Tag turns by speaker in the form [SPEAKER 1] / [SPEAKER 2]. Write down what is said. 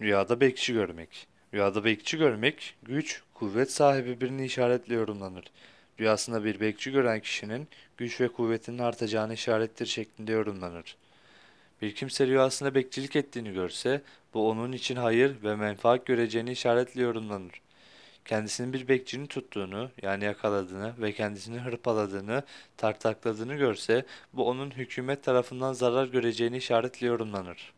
[SPEAKER 1] Rüyada bekçi görmek. Rüyada bekçi görmek, güç, kuvvet sahibi birini işaretle yorumlanır. Rüyasında bir bekçi gören kişinin güç ve kuvvetinin artacağını işarettir şeklinde yorumlanır. Bir kimse rüyasında bekçilik ettiğini görse, bu onun için hayır ve menfaat göreceğini işaretle yorumlanır. Kendisinin bir bekçinin tuttuğunu, yani yakaladığını ve kendisini hırpaladığını, tartakladığını görse, bu onun hükümet tarafından zarar göreceğini işaretle yorumlanır.